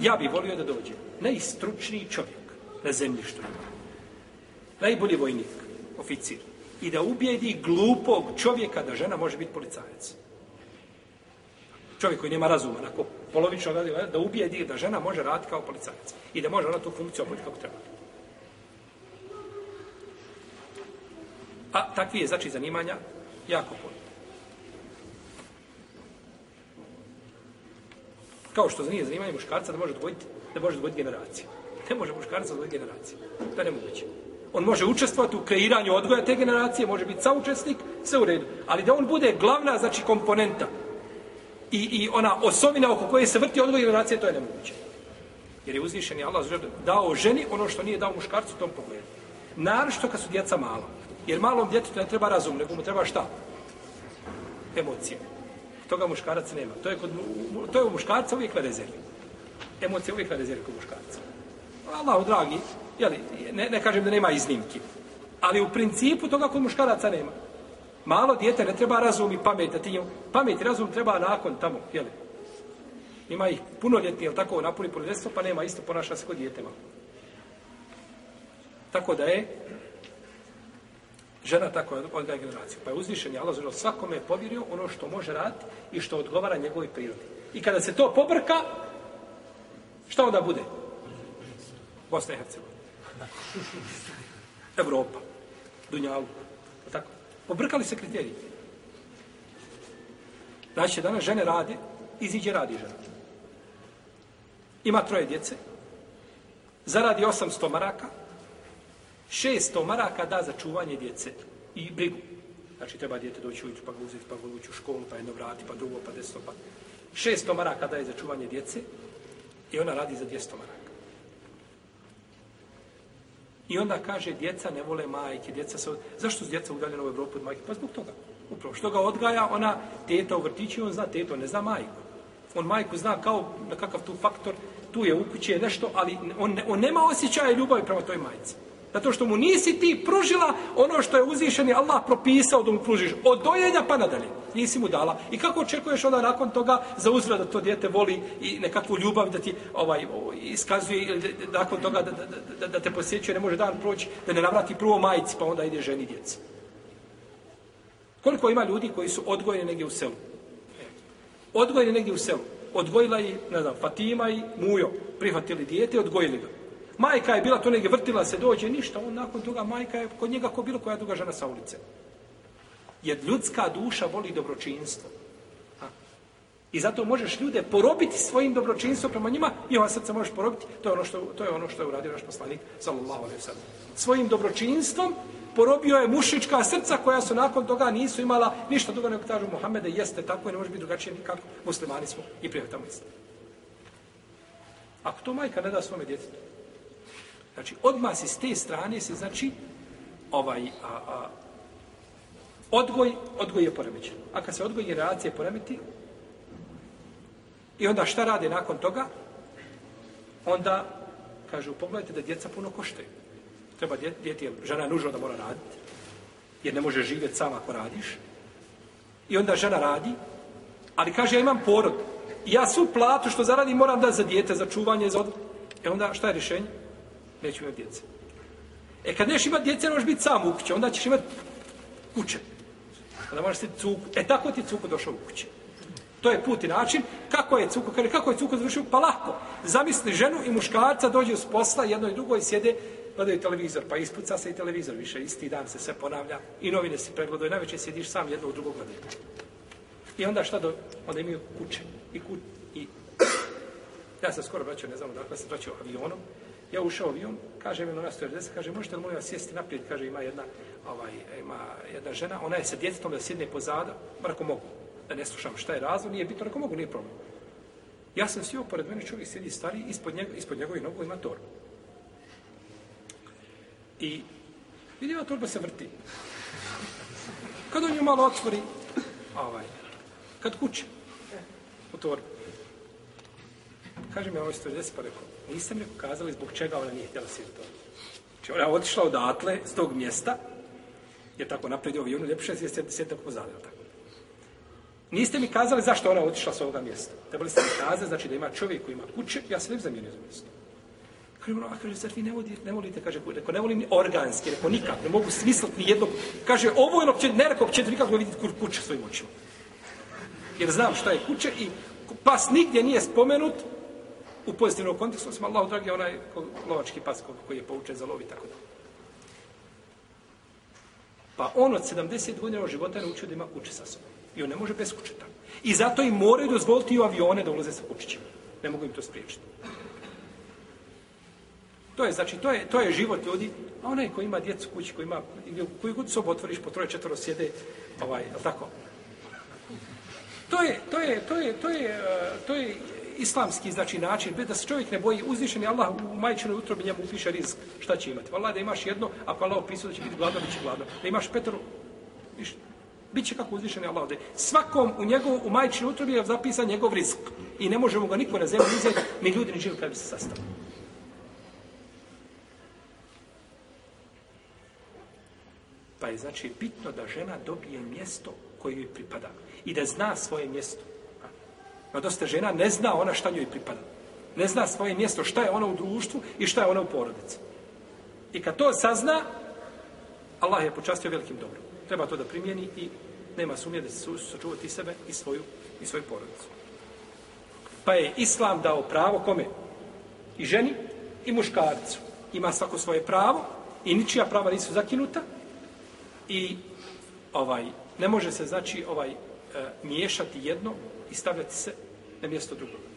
Ja bih volio da dođe. Najstručniji čovjek na zemlji što ima. Najbolji vojnik, oficir. I da ubijedi glupog čovjeka da žena može biti policajac. Čovjek koji nema razuma, onako polovično radi, da ubijedi da žena može raditi kao policajac. I da može ona tu funkciju obaviti kako treba. A takvi je, znači, zanimanja jako puno. Kao što nije zanimanje muškarca da može odgojiti, da može odgojiti generaciju. Ne može muškarca odgojiti generaciju. To je nemoguće. On može učestvovati u kreiranju odgoja te generacije, može biti saučesnik, sve u redu. Ali da on bude glavna, znači, komponenta i, i ona osobina oko koje se vrti odgoj generacije, to je nemoguće. Jer je uzvišen i Allah dao ženi ono što nije dao muškarcu u tom pogledu. Naravno kad su djeca mala. Jer malom djetetu ne treba razum, nego mu treba šta? Emocije. Toga muškarac nema. To je, kod, to je u muškarca uvijek na rezervi. Emocija uvijek na rezervi kod muškarca. Allahu dragi, jeli, ne, ne kažem da nema iznimki. Ali u principu toga kod muškaraca nema. Malo djete ne treba razum i pamet da ti njom. Pamet i razum treba nakon tamo, jeli. Ima ih punoljetni, jel tako, napuni punoljetstvo, pa nema isto ponaša se kod djete malo. Tako da je, žena tako je odgaja generaciju. Pa je uzvišen je Allah svakome je povjerio ono što može raditi i što odgovara njegovoj prirodi. I kada se to pobrka, šta onda bude? Bosna i Hercegovina. Evropa. Dunjalu. Tako. Pobrkali se kriteriji. Znači, danas žene radi, iziđe radi žena. Ima troje djece, zaradi 800 maraka, 600 maraka da za čuvanje djece i brigu. Znači, treba djete doći ujutru, pa ga uzeti, pa ga u školu, pa jedno vrati, pa drugo, pa desno, pa... 600 maraka daje za čuvanje djece i ona radi za 200 maraka. I onda kaže, djeca ne vole majke, djeca se... Zašto su djeca udaljene u Evropu od majke? Pa zbog toga. Upravo, što ga odgaja, ona teta u vrtići, on zna teto, ne zna majku. On majku zna kao na kakav tu faktor, tu je u kući, je nešto, ali on, ne, on nema osjećaja ljubavi prema toj majci. Zato što mu nisi ti pružila ono što je uzvišeni Allah propisao da mu pružiš. Od dojenja pa nadalje. Nisi mu dala. I kako očekuješ onda nakon toga za uzra da to dijete voli i nekakvu ljubav da ti ovaj, ovaj iskazuje ili nakon toga da, da, da, da te posjećuje, ne može dan proći, da ne navrati prvo majici pa onda ide ženi djeci. Koliko ima ljudi koji su odgojeni negdje u selu? Odgojeni negdje u selu. Odgojila je, ne znam, Fatima i Mujo. Prihvatili dijete i odgojili ga. Majka je bila to negdje, vrtila se, dođe, ništa. On nakon toga, majka je kod njega ko bilo koja druga žena sa ulice. Jer ljudska duša voli dobročinstvo. Ha. I zato možeš ljude porobiti svojim dobročinstvom prema njima i ova srca možeš porobiti. To je ono što, to je, ono što je uradio naš poslanik, sallallahu alaihi sallam. Svojim dobročinstvom porobio je mušička srca koja su nakon toga nisu imala ništa druga nego kažu Muhammede jeste tako i ne može biti drugačije nikako. Muslimani smo i prihvatamo isto. Ako to majka ne da svome djetetu, Znači, odmah se s te strane se, znači, ovaj, a, a, odgoj, odgoj je poremećen. A kad se odgoj generacije poremeti, i onda šta rade nakon toga, onda, kažu, pogledajte da djeca puno koštaju. Treba djeti, djeti je, žena je nužno da mora raditi, jer ne može živjeti sama ako radiš. I onda žena radi, ali kaže, ja imam porod, ja su platu što zaradim moram da za djete, za čuvanje, za od... E onda, šta je rješenje? neću imati djece. E kad neš imati djece, ne možeš biti sam u kuće, onda ćeš imati kuće. Onda možeš se cuku. E tako ti je cuku došao u kuće. To je put i način. Kako je cuku? Kaže, kako je cuku završio? Pa lako. Zamisli ženu i muškarca dođe s posla, jedno i drugo i sjede, gledaju televizor, pa ispuca se i televizor više. Isti dan se sve ponavlja i novine si pregledaju. Najveće sjediš sam jedno u drugo gledaju. I onda šta do... Onda imaju kuće. I kuće. I... Ja sam skoro vraćao, ne znam odakle, sam vraćao avionom. Ja ušao avion, kaže mi na stojerdesa, kaže možete li molim vas sjesti naprijed, kaže ima jedna, ovaj, ima jedna žena, ona je sa djetetom da sjedne pozada, bar ako mogu, da ne slušam šta je razlog, nije bitno, ako mogu, nije problem. Ja sam sjeo, pored mene čovjek sjedi stari, ispod, njeg, ispod njegove nogu ima torbu. I vidimo, torba se vrti. Kad on ju malo otvori, ovaj, kad kuće, u torbu. Kaže mi, ovo je stojerdesa, pa rekao, Nisam joj pokazali zbog čega ona nije htjela sjeti ovdje. Znači ona otišla odatle, s tog mjesta, je tako napredio ovaj junu, ljepše je sjeti sjeti tako pozadio. Tako. Niste mi kazali zašto ona otišla s ovoga mjesta. Trebali ste mi kazali, znači da ima čovjek koji ima kuće, ja se ne bi zamijenio za mjesto. Kaže, ono, kaže, sad vi ne, vodi, ne volite, kaže, kuće. Reko, ne volim ni organski, reko, nikak, ne mogu smisliti ni jednog. Kaže, ovo je opće, ne reko, opće, nikako vidjeti kuće svojim očima. Jer znam šta je kuće i pas nigdje nije spomenut, u pozitivnom kontekstu, osim Allahu dragi, onaj lovački pas koji je poučen za lov i tako dalje. Pa on od 70 godina od života je naučio da ima kuće sa sobom. I on ne može bez kuće tamo. I zato im moraju dozvoliti u avione da ulaze sa kućićima. Ne mogu im to spriječiti. To je, znači, to je, to je život ljudi, a onaj koji ima djecu kući, koji ima, ili koji god sobu otvoriš, po troje četvro sjede, ovaj, tako? To je, to je, to je, to je, to je, to je islamski znači način, bez da se čovjek ne boji, uzvišen je Allah u majčinoj utrobi njemu upiše rizik. Šta će imati? Valah da imaš jedno, ako Allah opisao da će biti gladno, bit će gladno. Da imaš petro, viš, bit će kako uzvišen je Allah. Ovdje. Svakom u njegov, u majčinoj utrobi je zapisan njegov rizik. I ne možemo ga niko na zemlji uzeti, ni ljudi ni živi kada bi se sastavili. Pa je znači bitno da žena dobije mjesto koje joj pripada i da zna svoje mjesto. Ima dosta žena, ne zna ona šta njoj pripada. Ne zna svoje mjesto, šta je ona u društvu i šta je ona u porodici. I kad to sazna, Allah je počastio velikim dobrom. Treba to da primjeni i nema sumnje da se sačuva ti sebe i svoju, i svoju porodicu. Pa je Islam dao pravo kome? I ženi i muškarcu. Ima svako svoje pravo i ničija prava nisu zakinuta i ovaj ne može se znači ovaj eh, miješati jedno i stavljati se na mjesto drugoga.